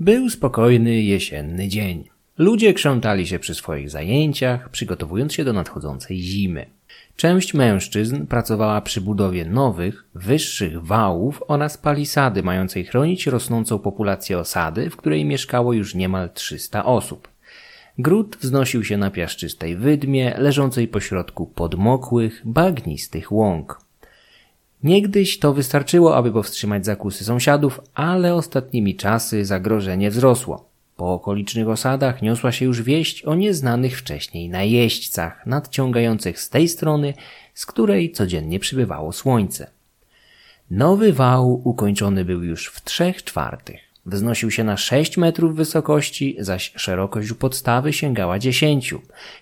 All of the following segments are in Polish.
Był spokojny jesienny dzień. Ludzie krzątali się przy swoich zajęciach, przygotowując się do nadchodzącej zimy. Część mężczyzn pracowała przy budowie nowych, wyższych wałów oraz palisady mającej chronić rosnącą populację osady, w której mieszkało już niemal 300 osób. Gród wznosił się na piaszczystej wydmie, leżącej pośrodku podmokłych, bagnistych łąk. Niegdyś to wystarczyło, aby powstrzymać zakusy sąsiadów, ale ostatnimi czasy zagrożenie wzrosło. Po okolicznych osadach niosła się już wieść o nieznanych wcześniej najeźdźcach nadciągających z tej strony, z której codziennie przybywało słońce. Nowy wał ukończony był już w trzech czwartych. Wznosił się na 6 metrów wysokości, zaś szerokość u podstawy sięgała 10.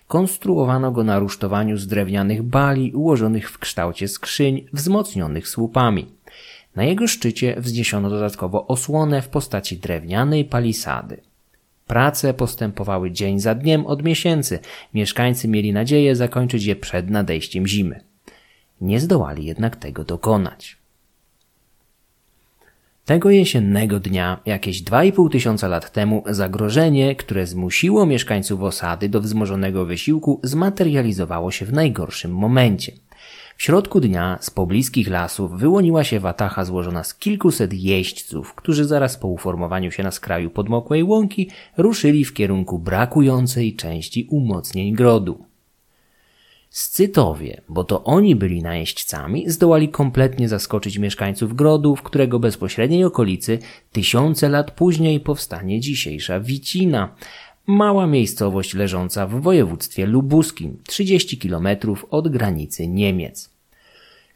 Konstruowano go na rusztowaniu z drewnianych bali ułożonych w kształcie skrzyń wzmocnionych słupami. Na jego szczycie wzniesiono dodatkowo osłonę w postaci drewnianej palisady. Prace postępowały dzień za dniem od miesięcy. Mieszkańcy mieli nadzieję zakończyć je przed nadejściem zimy. Nie zdołali jednak tego dokonać. Tego jesiennego dnia, jakieś 2,5 tysiąca lat temu, zagrożenie, które zmusiło mieszkańców osady do wzmożonego wysiłku, zmaterializowało się w najgorszym momencie. W środku dnia z pobliskich lasów wyłoniła się watacha złożona z kilkuset jeźdźców, którzy zaraz po uformowaniu się na skraju podmokłej łąki ruszyli w kierunku brakującej części umocnień grodu. Scytowie, bo to oni byli najeźdźcami, zdołali kompletnie zaskoczyć mieszkańców grodu, w którego bezpośredniej okolicy tysiące lat później powstanie dzisiejsza Wicina, mała miejscowość leżąca w województwie lubuskim, 30 km od granicy Niemiec.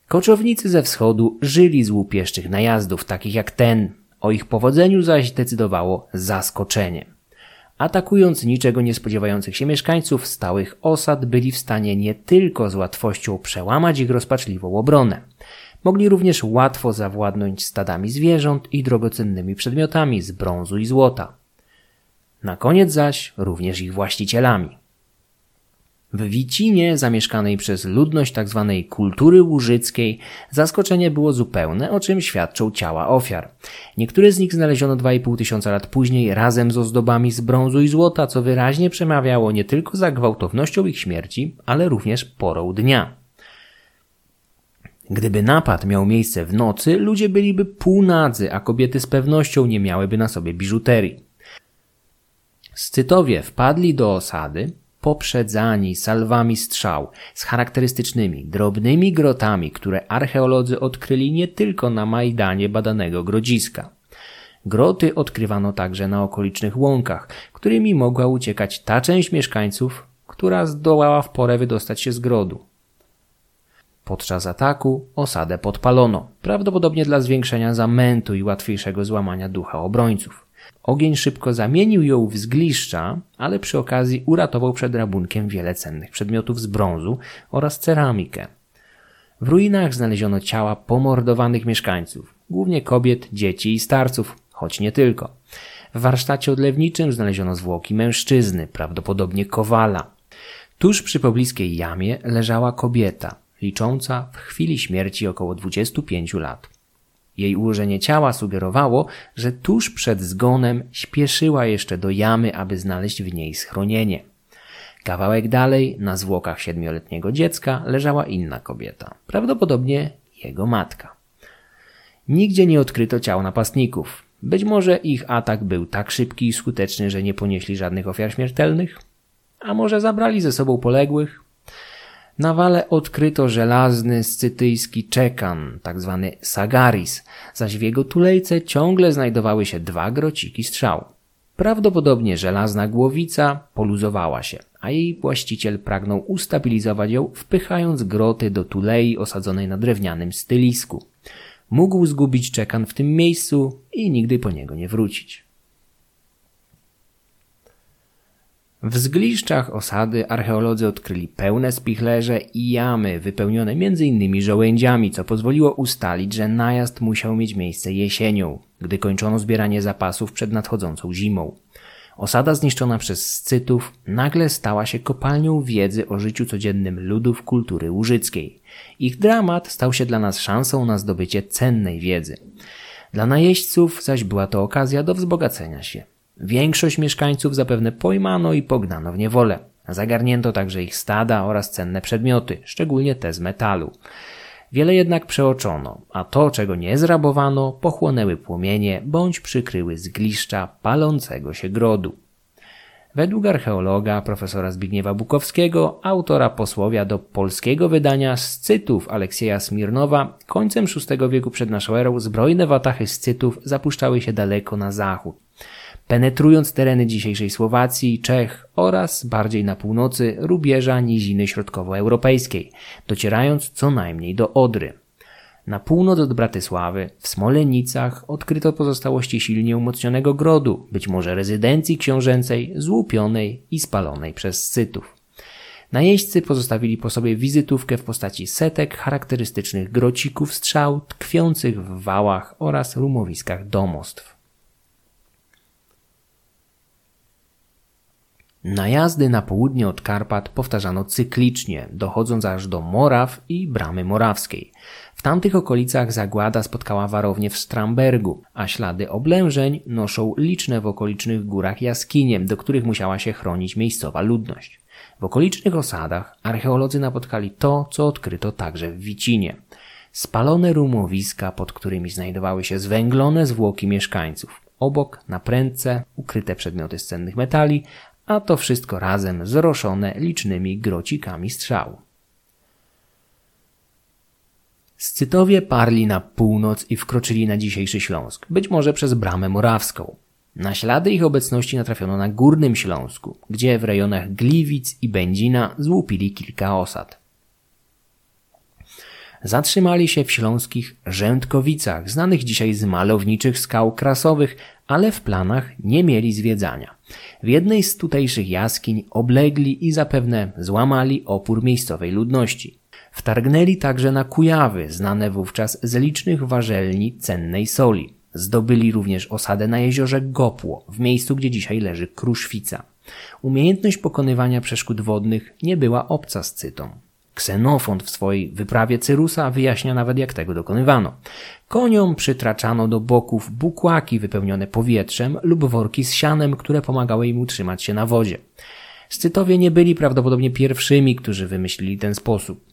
Koczownicy ze wschodu żyli z łupieszczych najazdów, takich jak ten. O ich powodzeniu zaś decydowało zaskoczenie. Atakując niczego nie spodziewających się mieszkańców stałych osad, byli w stanie nie tylko z łatwością przełamać ich rozpaczliwą obronę. Mogli również łatwo zawładnąć stadami zwierząt i drogocennymi przedmiotami z brązu i złota. Na koniec zaś również ich właścicielami. W Wicinie, zamieszkanej przez ludność tzw. Tak kultury łużyckiej, zaskoczenie było zupełne, o czym świadczą ciała ofiar. Niektóre z nich znaleziono 2,5 tysiąca lat później razem z ozdobami z brązu i złota, co wyraźnie przemawiało nie tylko za gwałtownością ich śmierci, ale również porą dnia. Gdyby napad miał miejsce w nocy, ludzie byliby półnadzy, a kobiety z pewnością nie miałyby na sobie biżuterii. Scytowie wpadli do osady, poprzedzani salwami strzał z charakterystycznymi drobnymi grotami, które archeolodzy odkryli nie tylko na Majdanie badanego grodziska. Groty odkrywano także na okolicznych łąkach, którymi mogła uciekać ta część mieszkańców, która zdołała w porę wydostać się z grodu. Podczas ataku osadę podpalono, prawdopodobnie dla zwiększenia zamętu i łatwiejszego złamania ducha obrońców. Ogień szybko zamienił ją w zgliszcza, ale przy okazji uratował przed rabunkiem wiele cennych przedmiotów z brązu oraz ceramikę. W ruinach znaleziono ciała pomordowanych mieszkańców, głównie kobiet, dzieci i starców, choć nie tylko. W warsztacie odlewniczym znaleziono zwłoki mężczyzny, prawdopodobnie kowala. Tuż przy pobliskiej jamie leżała kobieta, licząca w chwili śmierci około 25 lat. Jej ułożenie ciała sugerowało, że tuż przed zgonem śpieszyła jeszcze do jamy, aby znaleźć w niej schronienie. Kawałek dalej, na zwłokach siedmioletniego dziecka, leżała inna kobieta, prawdopodobnie jego matka. Nigdzie nie odkryto ciał napastników. Być może ich atak był tak szybki i skuteczny, że nie ponieśli żadnych ofiar śmiertelnych? A może zabrali ze sobą poległych? Na wale odkryto żelazny scytyjski czekan, tzw. Tak sagaris, zaś w jego tulejce ciągle znajdowały się dwa grociki strzał. Prawdopodobnie żelazna głowica poluzowała się, a jej właściciel pragnął ustabilizować ją, wpychając groty do tulei osadzonej na drewnianym stylisku. Mógł zgubić czekan w tym miejscu i nigdy po niego nie wrócić. W zgliszczach osady archeolodzy odkryli pełne spichlerze i jamy wypełnione m.in. żołędziami, co pozwoliło ustalić, że najazd musiał mieć miejsce jesienią, gdy kończono zbieranie zapasów przed nadchodzącą zimą. Osada zniszczona przez Scytów nagle stała się kopalnią wiedzy o życiu codziennym ludów kultury łużyckiej. Ich dramat stał się dla nas szansą na zdobycie cennej wiedzy. Dla najeźdźców zaś była to okazja do wzbogacenia się. Większość mieszkańców zapewne pojmano i pognano w niewolę. Zagarnięto także ich stada oraz cenne przedmioty, szczególnie te z metalu. Wiele jednak przeoczono, a to, czego nie zrabowano, pochłonęły płomienie bądź przykryły zgliszcza palącego się grodu. Według archeologa profesora Zbigniewa Bukowskiego, autora posłowia do polskiego wydania Scytów Aleksieja Smirnowa, końcem VI wieku przed naszą erą zbrojne watachy Scytów zapuszczały się daleko na zachód penetrując tereny dzisiejszej Słowacji Czech oraz bardziej na północy rubieża niziny środkowoeuropejskiej, docierając co najmniej do Odry. Na północ od Bratysławy, w Smolenicach, odkryto pozostałości silnie umocnionego grodu, być może rezydencji książęcej, złupionej i spalonej przez Scytów. Najeźdźcy pozostawili po sobie wizytówkę w postaci setek charakterystycznych grocików strzał tkwiących w wałach oraz rumowiskach domostw. Najazdy na południe od Karpat powtarzano cyklicznie, dochodząc aż do Moraw i Bramy Morawskiej. W tamtych okolicach zagłada spotkała warownię w Strambergu, a ślady oblężeń noszą liczne w okolicznych górach jaskinie, do których musiała się chronić miejscowa ludność. W okolicznych osadach archeolodzy napotkali to, co odkryto także w Wicinie. Spalone rumowiska, pod którymi znajdowały się zwęglone zwłoki mieszkańców. Obok, na prędce, ukryte przedmioty z cennych metali, a to wszystko razem zroszone licznymi grocikami strzał. Scytowie parli na północ i wkroczyli na dzisiejszy Śląsk, być może przez Bramę Morawską. Na ślady ich obecności natrafiono na Górnym Śląsku, gdzie w rejonach Gliwic i Będzina złupili kilka osad. Zatrzymali się w śląskich Rzędkowicach, znanych dzisiaj z malowniczych skał krasowych, ale w planach nie mieli zwiedzania. W jednej z tutejszych jaskiń oblegli i zapewne złamali opór miejscowej ludności. Wtargnęli także na Kujawy, znane wówczas z licznych warzelni cennej soli. Zdobyli również osadę na jeziorze Gopło, w miejscu, gdzie dzisiaj leży Kruszwica. Umiejętność pokonywania przeszkód wodnych nie była obca Scytom. Ksenofont w swojej wyprawie Cyrusa wyjaśnia nawet jak tego dokonywano. Koniom przytraczano do boków bukłaki wypełnione powietrzem lub worki z sianem, które pomagały im utrzymać się na wodzie. Scytowie nie byli prawdopodobnie pierwszymi, którzy wymyślili ten sposób.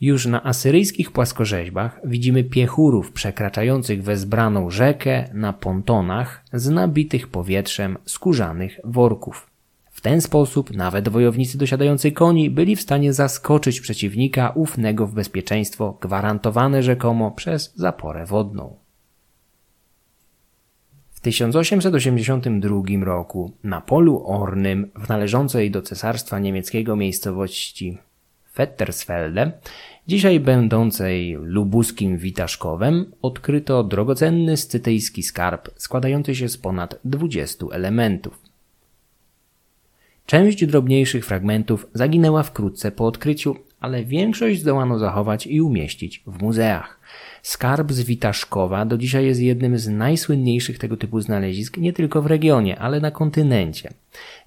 Już na asyryjskich płaskorzeźbach widzimy piechurów przekraczających wezbraną rzekę na pontonach z nabitych powietrzem skórzanych worków ten sposób nawet wojownicy dosiadający koni byli w stanie zaskoczyć przeciwnika ufnego w bezpieczeństwo gwarantowane rzekomo przez zaporę wodną. W 1882 roku na polu ornym w należącej do cesarstwa niemieckiego miejscowości Fettersfelde, dzisiaj będącej lubuskim Witaszkowem, odkryto drogocenny scytyjski skarb składający się z ponad 20 elementów. Część drobniejszych fragmentów zaginęła wkrótce po odkryciu, ale większość zdołano zachować i umieścić w muzeach. Skarb z Witaszkowa do dzisiaj jest jednym z najsłynniejszych tego typu znalezisk nie tylko w regionie, ale na kontynencie.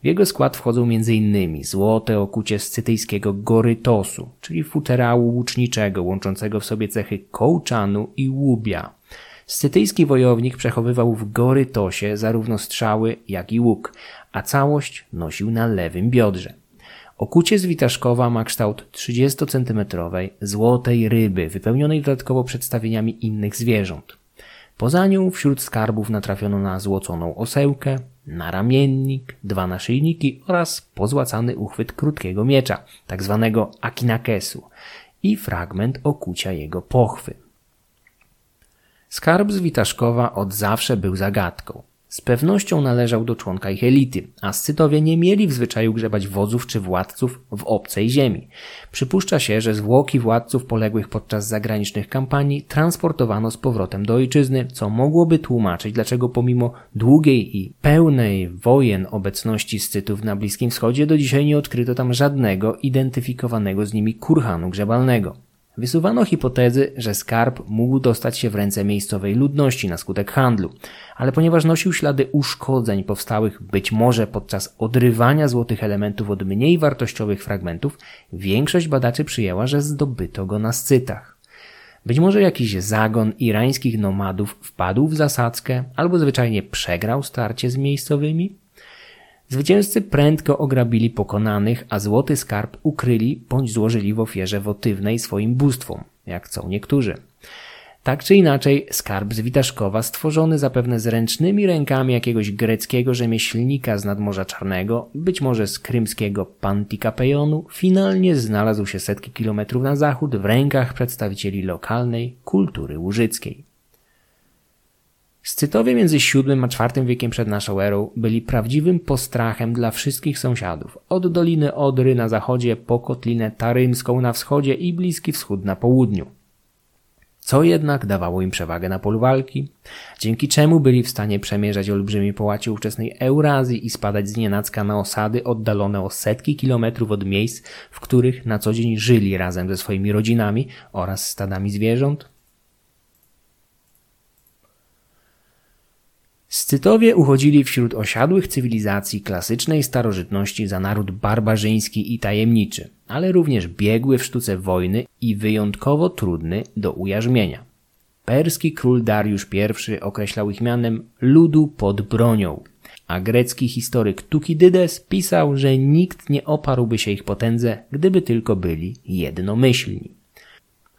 W jego skład wchodzą m.in. złote okucie scytyjskiego gorytosu, czyli futerału łuczniczego łączącego w sobie cechy kołczanu i łubia. Scytyjski wojownik przechowywał w gorytosie zarówno strzały, jak i łuk, a całość nosił na lewym biodrze. Okucie z Witaszkowa ma kształt 30-centymetrowej złotej ryby, wypełnionej dodatkowo przedstawieniami innych zwierząt. Poza nią wśród skarbów natrafiono na złoconą osełkę, na ramiennik, dwa naszyjniki oraz pozłacany uchwyt krótkiego miecza, tak zwanego akinakesu i fragment okucia jego pochwy. Skarb z Witaszkowa od zawsze był zagadką. Z pewnością należał do członka ich elity, a Scytowie nie mieli w zwyczaju grzebać wodzów czy władców w obcej ziemi. Przypuszcza się, że zwłoki władców poległych podczas zagranicznych kampanii transportowano z powrotem do ojczyzny, co mogłoby tłumaczyć, dlaczego pomimo długiej i pełnej wojen obecności Scytów na Bliskim Wschodzie do dzisiaj nie odkryto tam żadnego identyfikowanego z nimi kurhanu grzebalnego. Wysuwano hipotezy, że skarb mógł dostać się w ręce miejscowej ludności na skutek handlu, ale ponieważ nosił ślady uszkodzeń powstałych być może podczas odrywania złotych elementów od mniej wartościowych fragmentów, większość badaczy przyjęła, że zdobyto go na scytach. Być może jakiś zagon irańskich nomadów wpadł w zasadzkę albo zwyczajnie przegrał starcie z miejscowymi? Zwycięzcy prędko ograbili pokonanych, a złoty skarb ukryli bądź złożyli w ofierze wotywnej swoim bóstwom, jak chcą niektórzy. Tak czy inaczej, skarb z Witaszkowa, stworzony zapewne zręcznymi rękami jakiegoś greckiego rzemieślnika z nadmorza Czarnego, być może z krymskiego Pantikapejonu, finalnie znalazł się setki kilometrów na zachód w rękach przedstawicieli lokalnej kultury łużyckiej. Scytowie między VII a IV wiekiem przed naszą erą byli prawdziwym postrachem dla wszystkich sąsiadów, od Doliny Odry na zachodzie po Kotlinę Tarymską na wschodzie i Bliski Wschód na południu. Co jednak dawało im przewagę na polu walki, dzięki czemu byli w stanie przemierzać olbrzymi połacie ówczesnej Eurazji i spadać z nienacka na osady oddalone o setki kilometrów od miejsc, w których na co dzień żyli razem ze swoimi rodzinami oraz stadami zwierząt, Scytowie uchodzili wśród osiadłych cywilizacji klasycznej starożytności za naród barbarzyński i tajemniczy, ale również biegły w sztuce wojny i wyjątkowo trudny do ujarzmienia. Perski król Dariusz I określał ich mianem ludu pod bronią, a grecki historyk Tukidydes pisał, że nikt nie oparłby się ich potędze, gdyby tylko byli jednomyślni.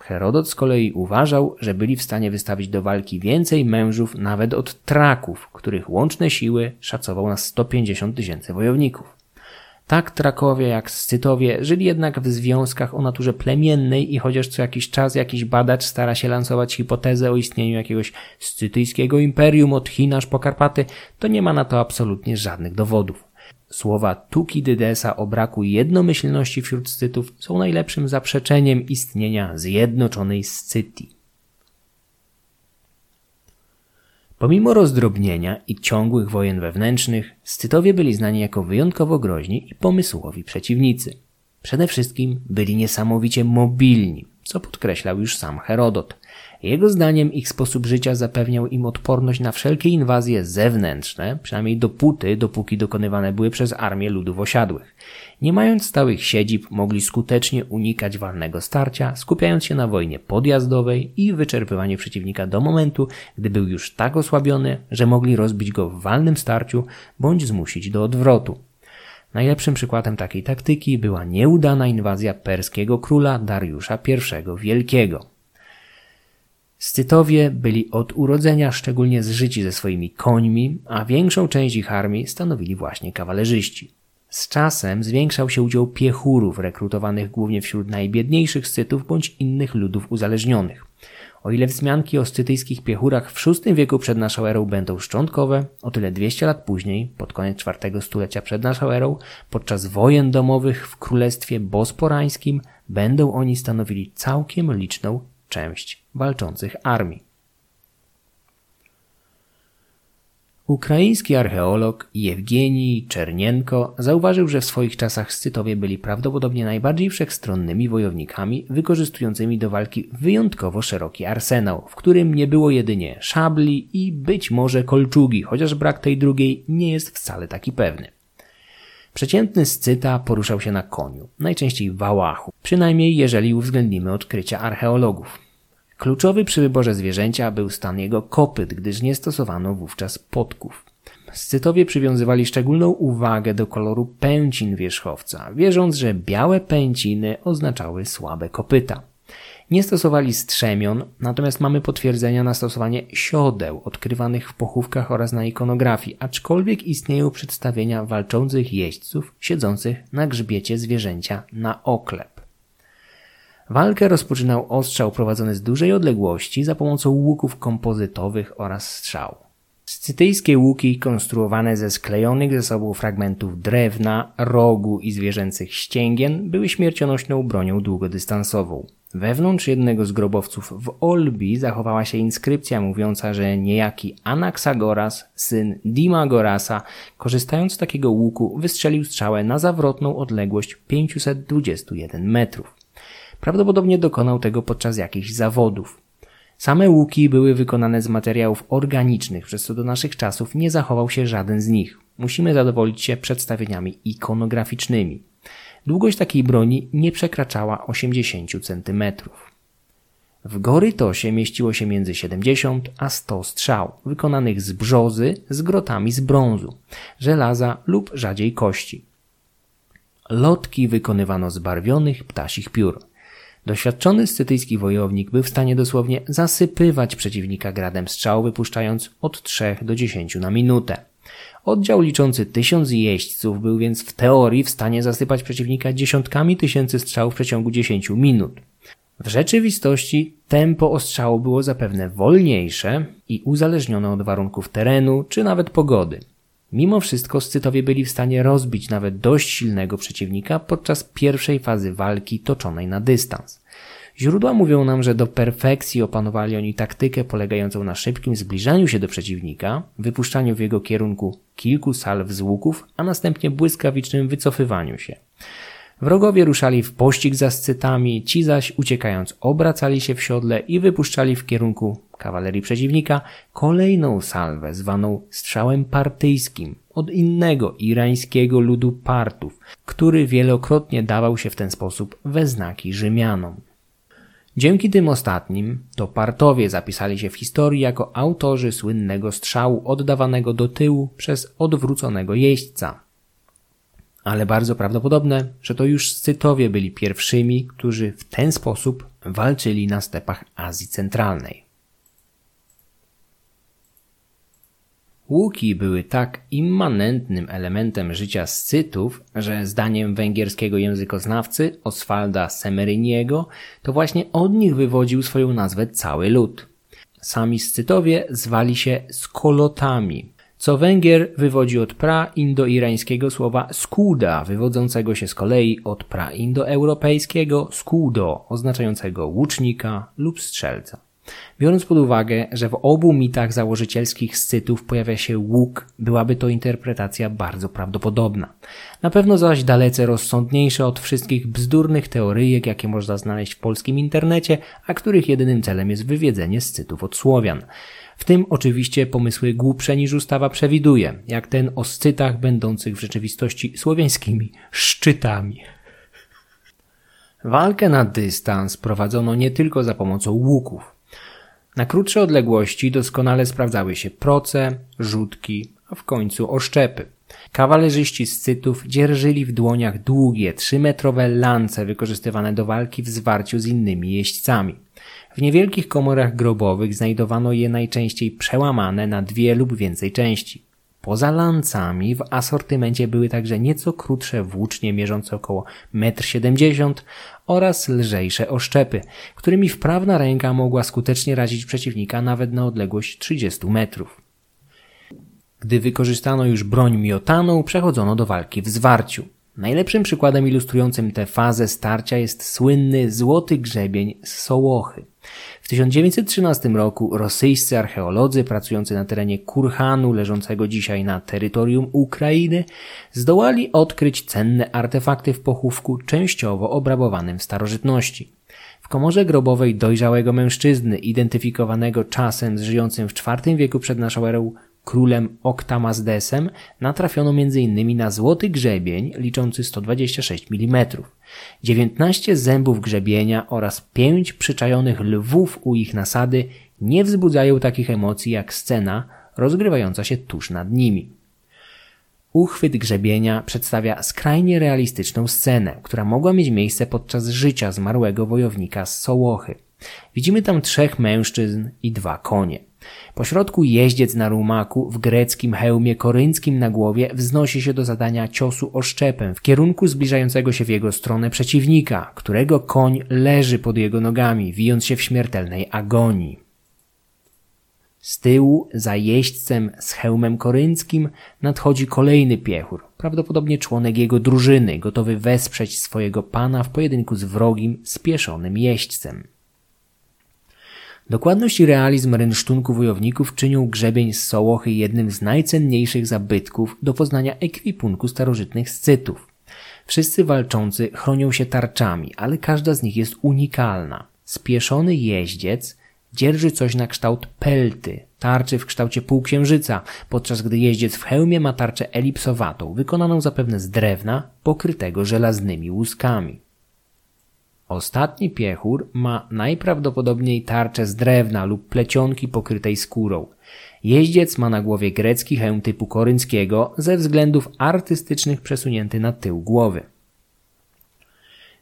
Herodot z kolei uważał, że byli w stanie wystawić do walki więcej mężów nawet od Traków, których łączne siły szacował na 150 tysięcy wojowników. Tak Trakowie jak Scytowie żyli jednak w związkach o naturze plemiennej i chociaż co jakiś czas jakiś badacz stara się lansować hipotezę o istnieniu jakiegoś scytyjskiego imperium od Chin aż po Karpaty, to nie ma na to absolutnie żadnych dowodów. Słowa Tukidydesa o braku jednomyślności wśród Scytów są najlepszym zaprzeczeniem istnienia zjednoczonej Scytii. Pomimo rozdrobnienia i ciągłych wojen wewnętrznych, Scytowie byli znani jako wyjątkowo groźni i pomysłowi przeciwnicy. Przede wszystkim byli niesamowicie mobilni, co podkreślał już sam Herodot. Jego zdaniem ich sposób życia zapewniał im odporność na wszelkie inwazje zewnętrzne, przynajmniej dopóty, dopóki dokonywane były przez armię ludów osiadłych. Nie mając stałych siedzib, mogli skutecznie unikać walnego starcia, skupiając się na wojnie podjazdowej i wyczerpywaniu przeciwnika do momentu, gdy był już tak osłabiony, że mogli rozbić go w walnym starciu bądź zmusić do odwrotu. Najlepszym przykładem takiej taktyki była nieudana inwazja perskiego króla Dariusza I Wielkiego. Scytowie byli od urodzenia szczególnie zżyci ze swoimi końmi, a większą część ich armii stanowili właśnie kawalerzyści. Z czasem zwiększał się udział piechurów rekrutowanych głównie wśród najbiedniejszych Scytów bądź innych ludów uzależnionych. O ile wzmianki o scytyjskich piechurach w VI wieku przed naszą erą będą szczątkowe, o tyle 200 lat później, pod koniec IV stulecia przed naszą erą, podczas wojen domowych w Królestwie Bosporańskim, będą oni stanowili całkiem liczną część walczących armii. Ukraiński archeolog Jewgenij Czernienko zauważył, że w swoich czasach Scytowie byli prawdopodobnie najbardziej wszechstronnymi wojownikami, wykorzystującymi do walki wyjątkowo szeroki arsenał, w którym nie było jedynie szabli i być może kolczugi, chociaż brak tej drugiej nie jest wcale taki pewny. Przeciętny Scyta poruszał się na koniu, najczęściej wałachu, przynajmniej jeżeli uwzględnimy odkrycia archeologów. Kluczowy przy wyborze zwierzęcia był stan jego kopyt, gdyż nie stosowano wówczas podków. Scytowie przywiązywali szczególną uwagę do koloru pęcin wierzchowca, wierząc, że białe pęciny oznaczały słabe kopyta. Nie stosowali strzemion, natomiast mamy potwierdzenia na stosowanie siodeł odkrywanych w pochówkach oraz na ikonografii, aczkolwiek istnieją przedstawienia walczących jeźdźców siedzących na grzbiecie zwierzęcia na oklep. Walkę rozpoczynał ostrzał prowadzony z dużej odległości za pomocą łuków kompozytowych oraz strzał. Scytyjskie łuki konstruowane ze sklejonych ze sobą fragmentów drewna, rogu i zwierzęcych ścięgien były śmiercionośną bronią długodystansową. Wewnątrz jednego z grobowców w Olbi zachowała się inskrypcja mówiąca, że niejaki Anaxagoras, syn Dimagorasa, korzystając z takiego łuku, wystrzelił strzałę na zawrotną odległość 521 metrów. Prawdopodobnie dokonał tego podczas jakichś zawodów. Same łuki były wykonane z materiałów organicznych, przez co do naszych czasów nie zachował się żaden z nich. Musimy zadowolić się przedstawieniami ikonograficznymi. Długość takiej broni nie przekraczała 80 cm. W Gorytosie mieściło się między 70 a 100 strzał, wykonanych z brzozy z grotami z brązu, żelaza lub rzadziej kości. Lotki wykonywano z barwionych ptasich piór. Doświadczony scytyjski wojownik był w stanie dosłownie zasypywać przeciwnika gradem strzał, wypuszczając od 3 do 10 na minutę. Oddział liczący tysiąc jeźdźców był więc w teorii w stanie zasypać przeciwnika dziesiątkami tysięcy strzałów w przeciągu 10 minut. W rzeczywistości tempo ostrzału było zapewne wolniejsze i uzależnione od warunków terenu czy nawet pogody. Mimo wszystko Scytowie byli w stanie rozbić nawet dość silnego przeciwnika podczas pierwszej fazy walki toczonej na dystans. Źródła mówią nam, że do perfekcji opanowali oni taktykę polegającą na szybkim zbliżaniu się do przeciwnika, wypuszczaniu w jego kierunku kilku salw z łuków, a następnie błyskawicznym wycofywaniu się. Wrogowie ruszali w pościg za scytami, ci zaś uciekając obracali się w siodle i wypuszczali w kierunku kawalerii przeciwnika kolejną salwę zwaną strzałem partyjskim od innego irańskiego ludu partów, który wielokrotnie dawał się w ten sposób we znaki Rzymianom. Dzięki tym ostatnim to partowie zapisali się w historii jako autorzy słynnego strzału oddawanego do tyłu przez odwróconego jeźdźca. Ale bardzo prawdopodobne, że to już Scytowie byli pierwszymi, którzy w ten sposób walczyli na stepach Azji Centralnej. Łuki były tak immanentnym elementem życia Scytów, że zdaniem węgierskiego językoznawcy Oswalda Semeryniego to właśnie od nich wywodził swoją nazwę cały lud. Sami Scytowie zwali się skolotami, co Węgier wywodzi od pra-indoirańskiego słowa skuda, wywodzącego się z kolei od pra-indoeuropejskiego skudo, oznaczającego łucznika lub strzelca. Biorąc pod uwagę, że w obu mitach założycielskich Scytów pojawia się łuk, byłaby to interpretacja bardzo prawdopodobna. Na pewno zaś dalece rozsądniejsza od wszystkich bzdurnych teoryjek, jakie można znaleźć w polskim internecie, a których jedynym celem jest wywiedzenie Scytów od Słowian. W tym oczywiście pomysły głupsze niż ustawa przewiduje, jak ten o Scytach będących w rzeczywistości słowiańskimi szczytami. Walkę na dystans prowadzono nie tylko za pomocą łuków. Na krótsze odległości doskonale sprawdzały się proce, rzutki, a w końcu oszczepy. Kawalerzyści z Cytów dzierżyli w dłoniach długie, trzymetrowe lance wykorzystywane do walki w zwarciu z innymi jeźdźcami. W niewielkich komorach grobowych znajdowano je najczęściej przełamane na dwie lub więcej części. Poza lancami w asortymencie były także nieco krótsze włócznie mierzące około 1,70 m oraz lżejsze oszczepy, którymi wprawna ręka mogła skutecznie razić przeciwnika nawet na odległość 30 metrów. Gdy wykorzystano już broń miotaną, przechodzono do walki w zwarciu. Najlepszym przykładem ilustrującym tę fazę starcia jest słynny złoty grzebień z Sołochy. W 1913 roku rosyjscy archeolodzy pracujący na terenie Kurhanu, leżącego dzisiaj na terytorium Ukrainy, zdołali odkryć cenne artefakty w pochówku częściowo obrabowanym w starożytności. W komorze grobowej dojrzałego mężczyzny, identyfikowanego czasem z żyjącym w IV wieku przed naszą erą królem Oktamazdesem, natrafiono m.in. na złoty grzebień liczący 126 mm, 19 zębów grzebienia oraz 5 przyczajonych lwów u ich nasady nie wzbudzają takich emocji jak scena rozgrywająca się tuż nad nimi. Uchwyt grzebienia przedstawia skrajnie realistyczną scenę, która mogła mieć miejsce podczas życia zmarłego wojownika z Sołochy. Widzimy tam trzech mężczyzn i dwa konie. Pośrodku jeździec na rumaku w greckim hełmie korynckim na głowie wznosi się do zadania ciosu oszczepem w kierunku zbliżającego się w jego stronę przeciwnika, którego koń leży pod jego nogami, wijąc się w śmiertelnej agonii. Z tyłu, za jeźdźcem z hełmem korynckim, nadchodzi kolejny piechur, prawdopodobnie członek jego drużyny, gotowy wesprzeć swojego pana w pojedynku z wrogim, spieszonym jeźdźcem. Dokładność i realizm rynsztunku wojowników czynią grzebień z Sołochy jednym z najcenniejszych zabytków do poznania ekwipunku starożytnych Scytów. Wszyscy walczący chronią się tarczami, ale każda z nich jest unikalna. Spieszony jeździec dzierży coś na kształt pelty, tarczy w kształcie półksiężyca, podczas gdy jeździec w hełmie ma tarczę elipsowatą, wykonaną zapewne z drewna, pokrytego żelaznymi łuskami. Ostatni piechur ma najprawdopodobniej tarczę z drewna lub plecionki pokrytej skórą. Jeździec ma na głowie grecki hełm typu korynckiego, ze względów artystycznych przesunięty na tył głowy.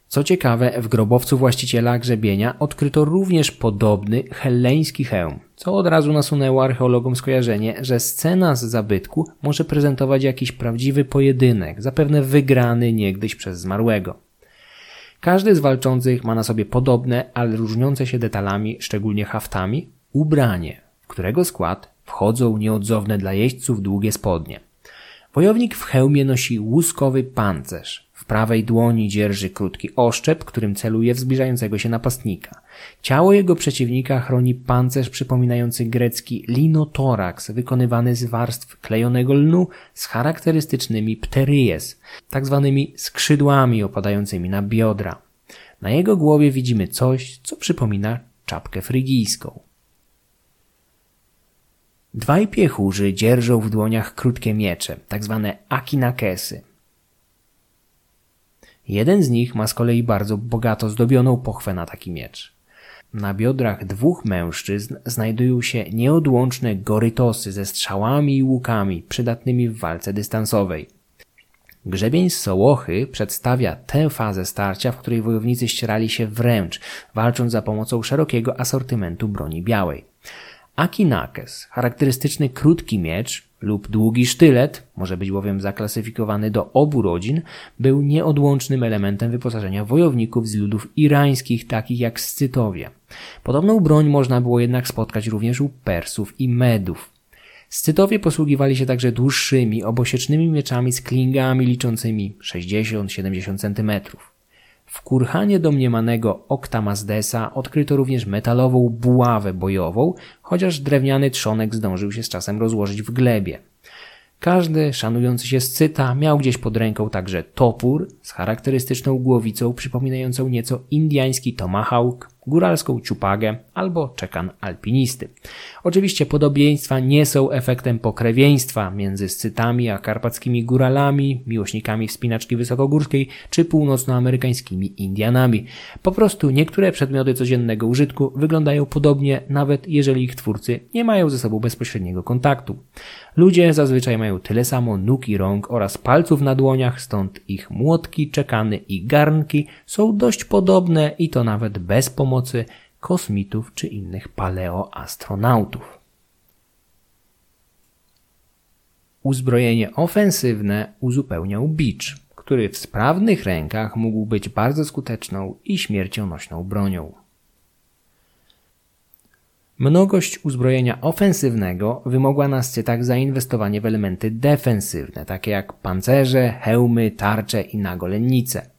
Co ciekawe, w grobowcu właściciela grzebienia odkryto również podobny helleński hełm, co od razu nasunęło archeologom skojarzenie, że scena z zabytku może prezentować jakiś prawdziwy pojedynek, zapewne wygrany niegdyś przez zmarłego. Każdy z walczących ma na sobie podobne, ale różniące się detalami, szczególnie haftami, ubranie, w którego skład wchodzą nieodzowne dla jeźdźców długie spodnie. Wojownik w hełmie nosi łuskowy pancerz. Prawej dłoni dzierży krótki oszczep, którym celuje w zbliżającego się napastnika. Ciało jego przeciwnika chroni pancerz przypominający grecki linotorax, wykonywany z warstw klejonego lnu z charakterystycznymi pteryjes, tak zwanymi skrzydłami opadającymi na biodra. Na jego głowie widzimy coś, co przypomina czapkę frygijską. Dwaj piechurzy dzierżą w dłoniach krótkie miecze, tak zwane akinakesy. Jeden z nich ma z kolei bardzo bogato zdobioną pochwę na taki miecz. Na biodrach dwóch mężczyzn znajdują się nieodłączne gorytosy ze strzałami i łukami przydatnymi w walce dystansowej. Grzebień z Sołochy przedstawia tę fazę starcia, w której wojownicy ścierali się wręcz, walcząc za pomocą szerokiego asortymentu broni białej. Akinakes, charakterystyczny krótki miecz lub długi sztylet, może być bowiem zaklasyfikowany do obu rodzin, był nieodłącznym elementem wyposażenia wojowników z ludów irańskich, takich jak Scytowie. Podobną broń można było jednak spotkać również u Persów i Medów. Scytowie posługiwali się także dłuższymi, obosiecznymi mieczami z klingami liczącymi 60-70 cm. W kurhanie domniemanego Oktamazdesa odkryto również metalową buławę bojową, chociaż drewniany trzonek zdążył się z czasem rozłożyć w glebie. Każdy szanujący się scyta miał gdzieś pod ręką także topór z charakterystyczną głowicą przypominającą nieco indiański tomahawk, góralską ciupagę albo czekan alpinisty. Oczywiście podobieństwa nie są efektem pokrewieństwa między scytami a karpackimi góralami, miłośnikami wspinaczki wysokogórskiej czy północnoamerykańskimi Indianami. Po prostu niektóre przedmioty codziennego użytku wyglądają podobnie, nawet jeżeli ich twórcy nie mają ze sobą bezpośredniego kontaktu. Ludzie zazwyczaj mają tyle samo nóg i rąk oraz palców na dłoniach, stąd ich młotki, czekany i garnki są dość podobne i to nawet bez pomocy kosmitów czy innych paleoastronautów. Uzbrojenie ofensywne uzupełniał bicz, który w sprawnych rękach mógł być bardzo skuteczną i śmiercionośną bronią. Mnogość uzbrojenia ofensywnego wymogła na scytach zainwestowanie w elementy defensywne, takie jak pancerze, hełmy, tarcze i nagolennice.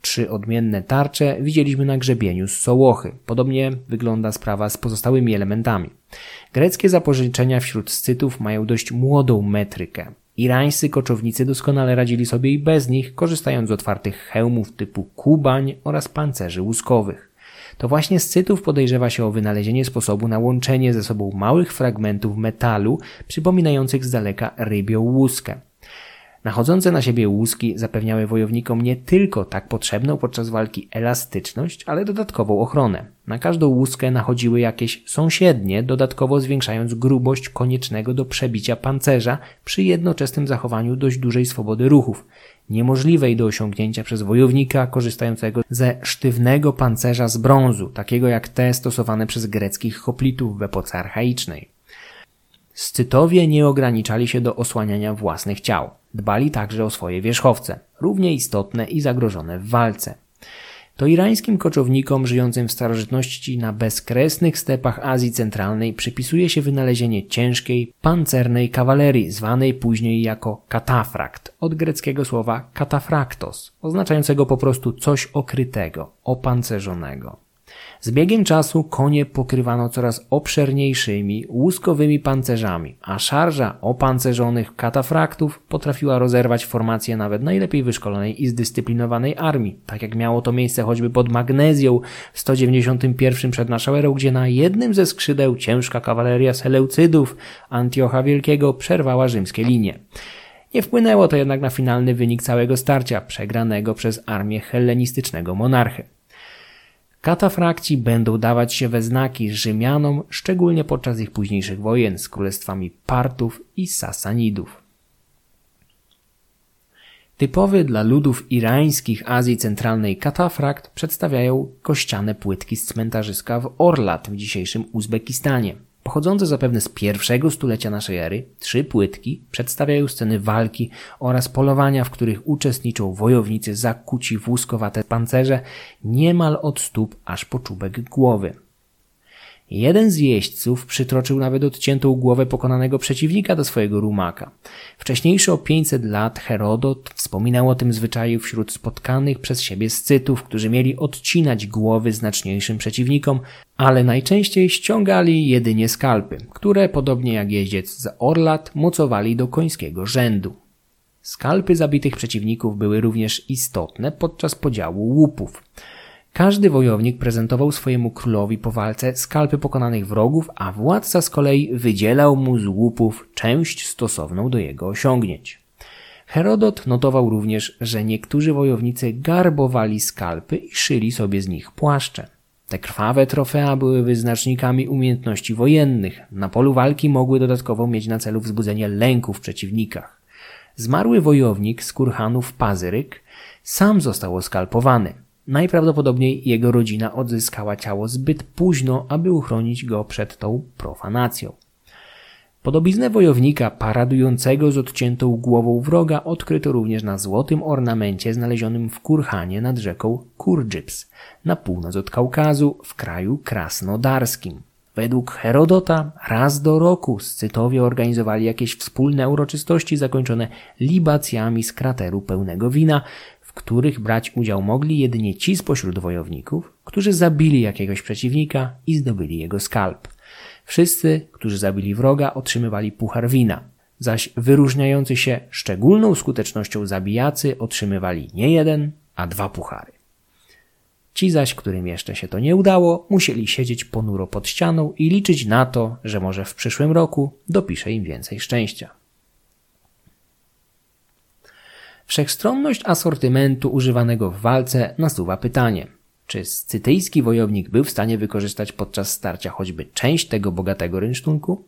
Trzy odmienne tarcze widzieliśmy na grzebieniu z Sołochy. Podobnie wygląda sprawa z pozostałymi elementami. Greckie zapożyczenia wśród scytów mają dość młodą metrykę. Irańscy koczownicy doskonale radzili sobie i bez nich, korzystając z otwartych hełmów typu kubań oraz pancerzy łuskowych. To właśnie Scytów podejrzewa się o wynalezienie sposobu na łączenie ze sobą małych fragmentów metalu przypominających z daleka rybią łuskę. Nachodzące na siebie łuski zapewniały wojownikom nie tylko tak potrzebną podczas walki elastyczność, ale dodatkową ochronę. Na każdą łuskę nachodziły jakieś sąsiednie, dodatkowo zwiększając grubość koniecznego do przebicia pancerza przy jednoczesnym zachowaniu dość dużej swobody ruchów, niemożliwej do osiągnięcia przez wojownika korzystającego ze sztywnego pancerza z brązu, takiego jak te stosowane przez greckich hoplitów w epoce archaicznej. Scytowie nie ograniczali się do osłaniania własnych ciał. Dbali także o swoje wierzchowce, równie istotne i zagrożone w walce. To irańskim koczownikom żyjącym w starożytności na bezkresnych stepach Azji Centralnej przypisuje się wynalezienie ciężkiej, pancernej kawalerii, zwanej później jako katafrakt, od greckiego słowa katafraktos, oznaczającego po prostu coś okrytego, opancerzonego. Z biegiem czasu konie pokrywano coraz obszerniejszymi, łuskowymi pancerzami, a szarża opancerzonych katafraktów potrafiła rozerwać formację nawet najlepiej wyszkolonej i zdyscyplinowanej armii, tak jak miało to miejsce choćby pod Magnezją w 191 przed naszą erą, gdzie na jednym ze skrzydeł ciężka kawaleria Seleucydów Antiocha Wielkiego przerwała rzymskie linie. Nie wpłynęło to jednak na finalny wynik całego starcia, przegranego przez armię hellenistycznego monarchy. Katafrakci będą dawać się we znaki Rzymianom, szczególnie podczas ich późniejszych wojen z królestwami Partów i Sasanidów. Typowy dla ludów irańskich Azji Centralnej katafrakt przedstawiają kościane płytki z cmentarzyska w Orlat w dzisiejszym Uzbekistanie. Pochodzące zapewne z pierwszego stulecia naszej ery, trzy płytki przedstawiają sceny walki oraz polowania, w których uczestniczą wojownicy zakuci w łuskowate pancerze niemal od stóp aż po czubek głowy. Jeden z jeźdźców przytroczył nawet odciętą głowę pokonanego przeciwnika do swojego rumaka. Wcześniejszy o 500 lat Herodot wspominał o tym zwyczaju wśród spotkanych przez siebie scytów, którzy mieli odcinać głowy znaczniejszym przeciwnikom, ale najczęściej ściągali jedynie skalpy, które, podobnie jak jeździec z Orlat, mocowali do końskiego rzędu. Skalpy zabitych przeciwników były również istotne podczas podziału łupów. Każdy wojownik prezentował swojemu królowi po walce skalpy pokonanych wrogów, a władca z kolei wydzielał mu z łupów część stosowną do jego osiągnięć. Herodot notował również, że niektórzy wojownicy garbowali skalpy i szyli sobie z nich płaszcze. Te krwawe trofea były wyznacznikami umiejętności wojennych. Na polu walki mogły dodatkowo mieć na celu wzbudzenie lęku w przeciwnikach. Zmarły wojownik z kurhanów Pazyryk sam został oskalpowany. Najprawdopodobniej jego rodzina odzyskała ciało zbyt późno, aby uchronić go przed tą profanacją. Podobiznę wojownika paradującego z odciętą głową wroga odkryto również na złotym ornamencie znalezionym w Kurhanie nad rzeką Kurdzips, na północ od Kaukazu, w kraju krasnodarskim. Według Herodota raz do roku Scytowie organizowali jakieś wspólne uroczystości zakończone libacjami z krateru pełnego wina, w których brać udział mogli jedynie ci spośród wojowników, którzy zabili jakiegoś przeciwnika i zdobyli jego skalp. Wszyscy, którzy zabili wroga, otrzymywali puchar wina, zaś wyróżniający się szczególną skutecznością zabijacy otrzymywali nie jeden, a dwa puchary. Ci zaś, którym jeszcze się to nie udało, musieli siedzieć ponuro pod ścianą i liczyć na to, że może w przyszłym roku dopisze im więcej szczęścia. Wszechstronność asortymentu używanego w walce nasuwa pytanie, czy scytyjski wojownik był w stanie wykorzystać podczas starcia choćby część tego bogatego rynsztunku?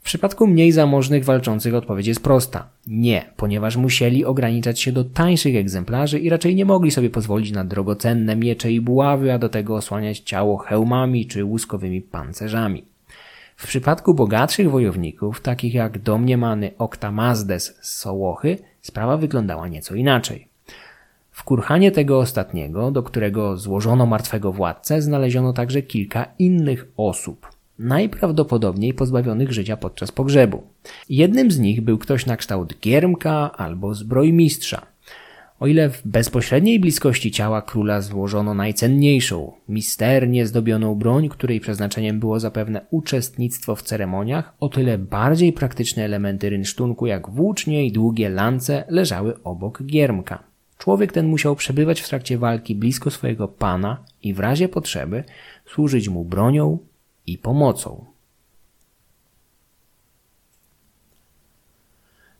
W przypadku mniej zamożnych walczących odpowiedź jest prosta. Nie, ponieważ musieli ograniczać się do tańszych egzemplarzy i raczej nie mogli sobie pozwolić na drogocenne miecze i buławy, a do tego osłaniać ciało hełmami czy łuskowymi pancerzami. W przypadku bogatszych wojowników, takich jak domniemany Oktamazdes z Sołochy, sprawa wyglądała nieco inaczej. W kurhanie tego ostatniego, do którego złożono martwego władcę, znaleziono także kilka innych osób, najprawdopodobniej pozbawionych życia podczas pogrzebu. Jednym z nich był ktoś na kształt giermka albo zbrojmistrza – o ile w bezpośredniej bliskości ciała króla złożono najcenniejszą, misternie zdobioną broń, której przeznaczeniem było zapewne uczestnictwo w ceremoniach, o tyle bardziej praktyczne elementy rynsztunku jak włócznie i długie lance leżały obok giermka. Człowiek ten musiał przebywać w trakcie walki blisko swojego pana i w razie potrzeby służyć mu bronią i pomocą.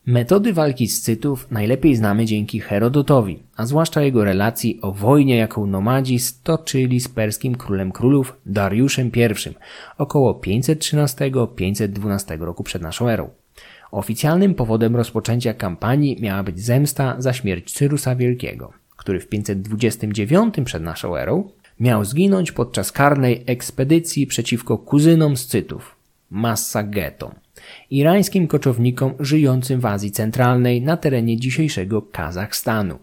Metody walki Scytów najlepiej znamy dzięki Herodotowi, a zwłaszcza jego relacji o wojnie, jaką nomadzi stoczyli z perskim królem królów Dariuszem I około 513-512 roku przed naszą erą. Oficjalnym powodem rozpoczęcia kampanii miała być zemsta za śmierć Cyrusa Wielkiego, który w 529 przed naszą erą miał zginąć podczas karnej ekspedycji przeciwko kuzynom Scytów, Massagetom irańskim koczownikom żyjącym w Azji Centralnej na terenie dzisiejszego Kazachstanu.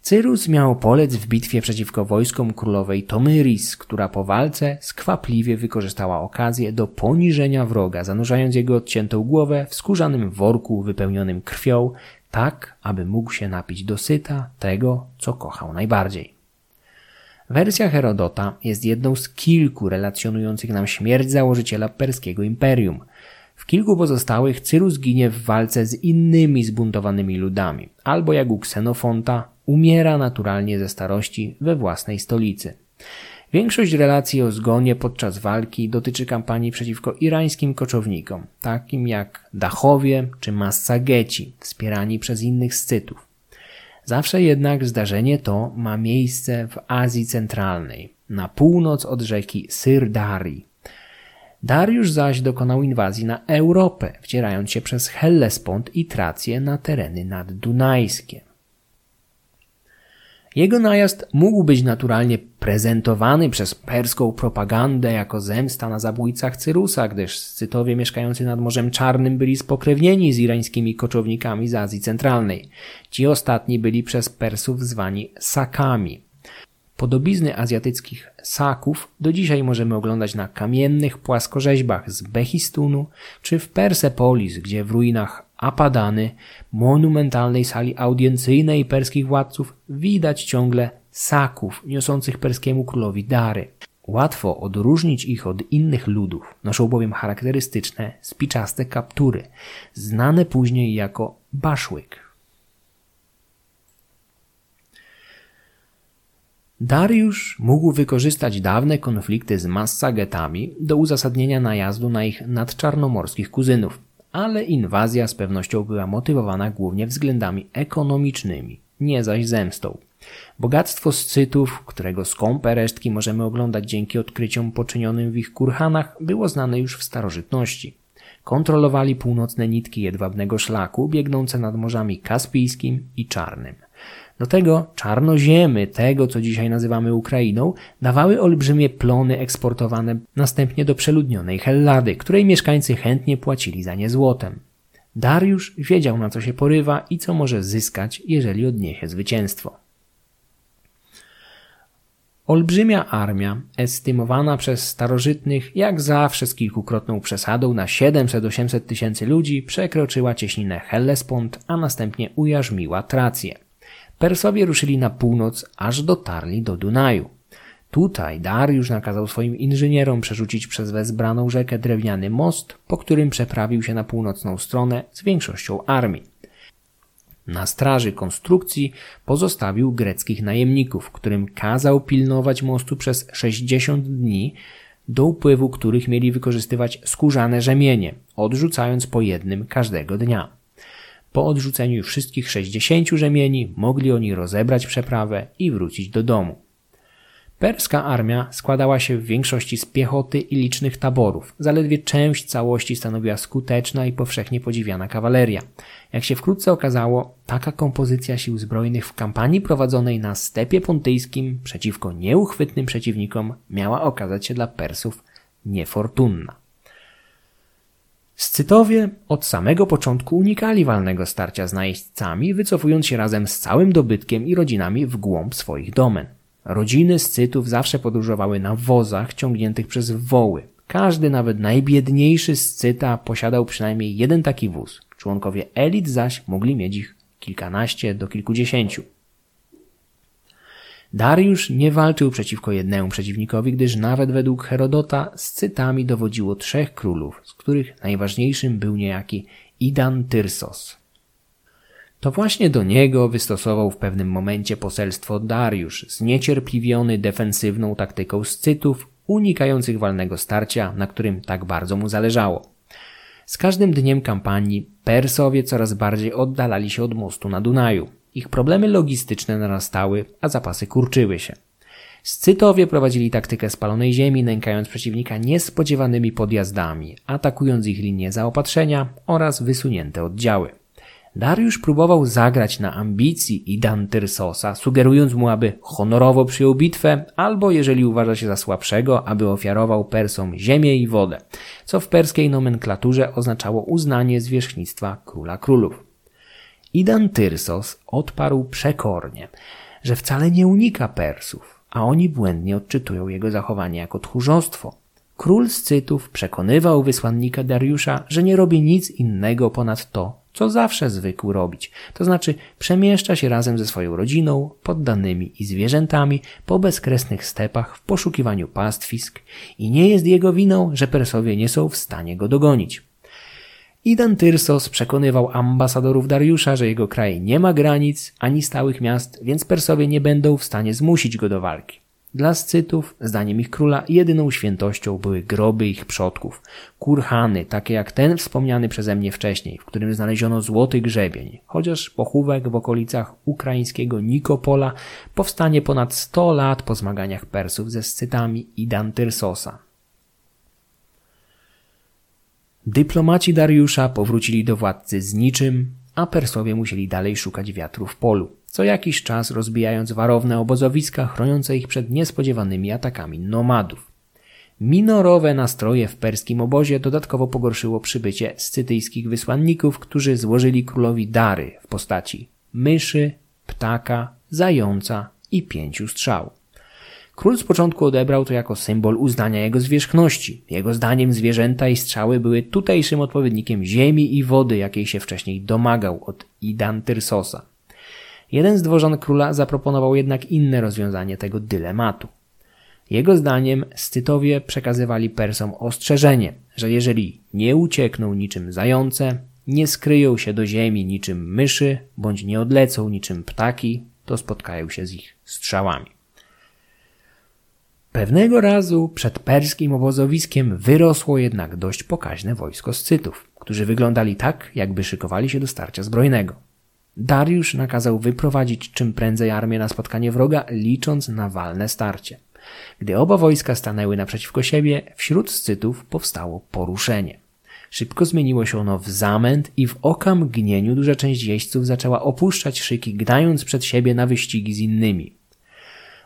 Cyrus miał polec w bitwie przeciwko wojskom królowej Tomyris, która po walce skwapliwie wykorzystała okazję do poniżenia wroga, zanurzając jego odciętą głowę w skórzanym worku wypełnionym krwią, tak aby mógł się napić dosyta tego, co kochał najbardziej. Wersja Herodota jest jedną z kilku relacjonujących nam śmierć założyciela perskiego imperium – w kilku pozostałych Cyrus ginie w walce z innymi zbuntowanymi ludami, albo jak u Ksenofonta umiera naturalnie ze starości we własnej stolicy. Większość relacji o zgonie podczas walki dotyczy kampanii przeciwko irańskim koczownikom, takim jak Dachowie czy Massageci, wspierani przez innych Scytów. Zawsze jednak zdarzenie to ma miejsce w Azji Centralnej, na północ od rzeki Syrdarii. Dariusz zaś dokonał inwazji na Europę, wcierając się przez Hellespont i Trację na tereny naddunajskie. Jego najazd mógł być naturalnie prezentowany przez perską propagandę jako zemsta na zabójcach Cyrusa, gdyż Scytowie mieszkający nad Morzem Czarnym byli spokrewnieni z irańskimi koczownikami z Azji Centralnej. Ci ostatni byli przez Persów zwani Sakami. Podobizny azjatyckich saków do dzisiaj możemy oglądać na kamiennych płaskorzeźbach z Behistunu czy w Persepolis, gdzie w ruinach Apadany, monumentalnej sali audiencyjnej perskich władców, widać ciągle saków niosących perskiemu królowi dary. Łatwo odróżnić ich od innych ludów, noszą bowiem charakterystyczne, spiczaste kaptury, znane później jako baszłyk. Dariusz mógł wykorzystać dawne konflikty z Massagetami do uzasadnienia najazdu na ich nadczarnomorskich kuzynów, ale inwazja z pewnością była motywowana głównie względami ekonomicznymi, nie zaś zemstą. Bogactwo Scytów, którego skąpe resztki możemy oglądać dzięki odkryciom poczynionym w ich kurhanach, było znane już w starożytności. Kontrolowali północne nitki jedwabnego szlaku biegnące nad morzami Kaspijskim i Czarnym. Do tego czarnoziemy, tego co dzisiaj nazywamy Ukrainą, dawały olbrzymie plony eksportowane następnie do przeludnionej Hellady, której mieszkańcy chętnie płacili za nie złotem. Dariusz wiedział na co się porywa i co może zyskać, jeżeli odniesie zwycięstwo. Olbrzymia armia, estymowana przez starożytnych jak zawsze z kilkukrotną przesadą na 700-800 tysięcy ludzi, przekroczyła cieśninę Hellespont, a następnie ujarzmiła Trację. Persowie ruszyli na północ, aż dotarli do Dunaju. Tutaj Dariusz nakazał swoim inżynierom przerzucić przez wezbraną rzekę drewniany most, po którym przeprawił się na północną stronę z większością armii. Na straży konstrukcji pozostawił greckich najemników, którym kazał pilnować mostu przez 60 dni, do upływu których mieli wykorzystywać skórzane rzemienie, odrzucając po jednym każdego dnia. Po odrzuceniu wszystkich 60 rzemieni mogli oni rozebrać przeprawę i wrócić do domu. Perska armia składała się w większości z piechoty i licznych taborów. Zaledwie część całości stanowiła skuteczna i powszechnie podziwiana kawaleria. Jak się wkrótce okazało, taka kompozycja sił zbrojnych w kampanii prowadzonej na stepie pontyjskim przeciwko nieuchwytnym przeciwnikom miała okazać się dla Persów niefortunna. Scytowie od samego początku unikali walnego starcia z najeźdźcami, wycofując się razem z całym dobytkiem i rodzinami w głąb swoich domen. Rodziny Scytów zawsze podróżowały na wozach ciągniętych przez woły. Każdy, nawet najbiedniejszy Scyta posiadał przynajmniej jeden taki wóz. Członkowie elit zaś mogli mieć ich kilkanaście do kilkudziesięciu. Dariusz nie walczył przeciwko jednemu przeciwnikowi, gdyż nawet według Herodota Scytami dowodziło trzech królów, z których najważniejszym był niejaki Idan Tyrsos. To właśnie do niego wystosował w pewnym momencie poselstwo Dariusz, zniecierpliwiony defensywną taktyką Scytów, unikających walnego starcia, na którym tak bardzo mu zależało. Z każdym dniem kampanii Persowie coraz bardziej oddalali się od mostu na Dunaju. Ich problemy logistyczne narastały, a zapasy kurczyły się. Scytowie prowadzili taktykę spalonej ziemi, nękając przeciwnika niespodziewanymi podjazdami, atakując ich linie zaopatrzenia oraz wysunięte oddziały. Dariusz próbował zagrać na ambicji i Dantyrsosa, sugerując mu, aby honorowo przyjął bitwę, albo jeżeli uważa się za słabszego, aby ofiarował Persom ziemię i wodę, co w perskiej nomenklaturze oznaczało uznanie zwierzchnictwa króla królów. Idan Tyrsos odparł przekornie, że wcale nie unika Persów, a oni błędnie odczytują jego zachowanie jako tchórzostwo. Król Scytów przekonywał wysłannika Dariusza, że nie robi nic innego ponad to, co zawsze zwykł robić, to znaczy przemieszcza się razem ze swoją rodziną, poddanymi i zwierzętami po bezkresnych stepach w poszukiwaniu pastwisk i nie jest jego winą, że Persowie nie są w stanie go dogonić. Idan Tyrsos przekonywał ambasadorów Dariusza, że jego kraj nie ma granic ani stałych miast, więc Persowie nie będą w stanie zmusić go do walki. Dla Scytów, zdaniem ich króla, jedyną świętością były groby ich przodków. Kurhany, takie jak ten wspomniany przeze mnie wcześniej, w którym znaleziono złoty grzebień, chociaż pochówek w okolicach ukraińskiego Nikopola powstanie ponad 100 lat po zmaganiach Persów ze Scytami i Dantyrsosa. Dyplomaci Dariusza powrócili do władcy z niczym, a Persowie musieli dalej szukać wiatru w polu, co jakiś czas rozbijając warowne obozowiska chroniące ich przed niespodziewanymi atakami nomadów. Minorowe nastroje w perskim obozie dodatkowo pogorszyło przybycie scytyjskich wysłanników, którzy złożyli królowi dary w postaci myszy, ptaka, zająca i pięciu strzał. Król z początku odebrał to jako symbol uznania jego zwierzchności. Jego zdaniem zwierzęta i strzały były tutejszym odpowiednikiem ziemi i wody, jakiej się wcześniej domagał od Idan Tyrsosa. Jeden z dworzan króla zaproponował jednak inne rozwiązanie tego dylematu. Jego zdaniem Scytowie przekazywali Persom ostrzeżenie, że jeżeli nie uciekną niczym zające, nie skryją się do ziemi niczym myszy, bądź nie odlecą niczym ptaki, to spotkają się z ich strzałami. Pewnego razu przed perskim obozowiskiem wyrosło jednak dość pokaźne wojsko Scytów, którzy wyglądali tak, jakby szykowali się do starcia zbrojnego. Dariusz nakazał wyprowadzić czym prędzej armię na spotkanie wroga, licząc na walne starcie. Gdy oba wojska stanęły naprzeciwko siebie, wśród Scytów powstało poruszenie. Szybko zmieniło się ono w zamęt i w oka mgnieniu duża część jeźdźców zaczęła opuszczać szyki, gnając przed siebie na wyścigi z innymi.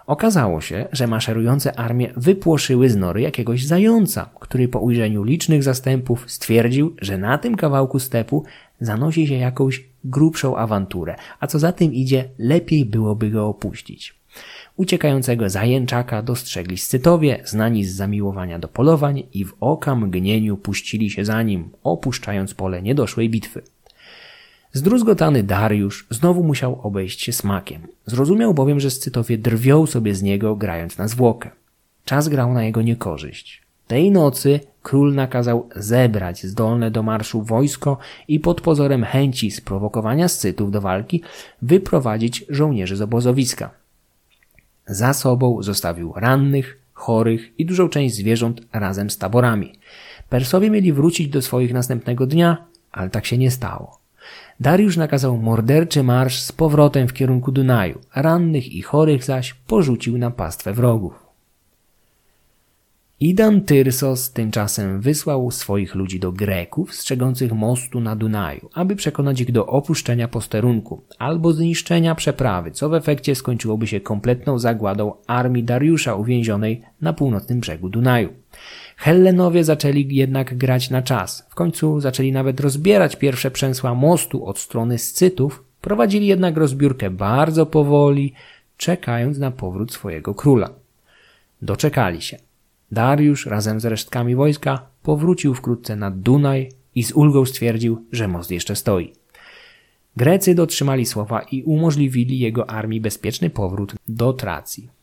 Okazało się, że maszerujące armie wypłoszyły z nory jakiegoś zająca, który po ujrzeniu licznych zastępów stwierdził, że na tym kawałku stepu zanosi się jakąś grubszą awanturę, a co za tym idzie, lepiej byłoby go opuścić. Uciekającego zajęczaka dostrzegli scytowie, znani z zamiłowania do polowań i w oka mgnieniu puścili się za nim, opuszczając pole niedoszłej bitwy. Zdruzgotany Dariusz znowu musiał obejść się smakiem. Zrozumiał bowiem, że Scytowie drwią sobie z niego, grając na zwłokę. Czas grał na jego niekorzyść. Tej nocy król nakazał zebrać zdolne do marszu wojsko i pod pozorem chęci sprowokowania Scytów do walki wyprowadzić żołnierzy z obozowiska. Za sobą zostawił rannych, chorych i dużą część zwierząt razem z taborami. Persowie mieli wrócić do swoich następnego dnia, ale tak się nie stało. Dariusz nakazał morderczy marsz z powrotem w kierunku Dunaju, rannych i chorych zaś porzucił na pastwę wrogów. Idan Tyrsos tymczasem wysłał swoich ludzi do Greków strzegących mostu na Dunaju, aby przekonać ich do opuszczenia posterunku albo zniszczenia przeprawy, co w efekcie skończyłoby się kompletną zagładą armii Dariusza uwięzionej na północnym brzegu Dunaju. Hellenowie zaczęli jednak grać na czas. W końcu zaczęli nawet rozbierać pierwsze przęsła mostu od strony Scytów, prowadzili jednak rozbiórkę bardzo powoli, czekając na powrót swojego króla. Doczekali się. Dariusz razem z resztkami wojska powrócił wkrótce nad Dunaj i z ulgą stwierdził, że most jeszcze stoi. Grecy dotrzymali słowa i umożliwili jego armii bezpieczny powrót do Tracji.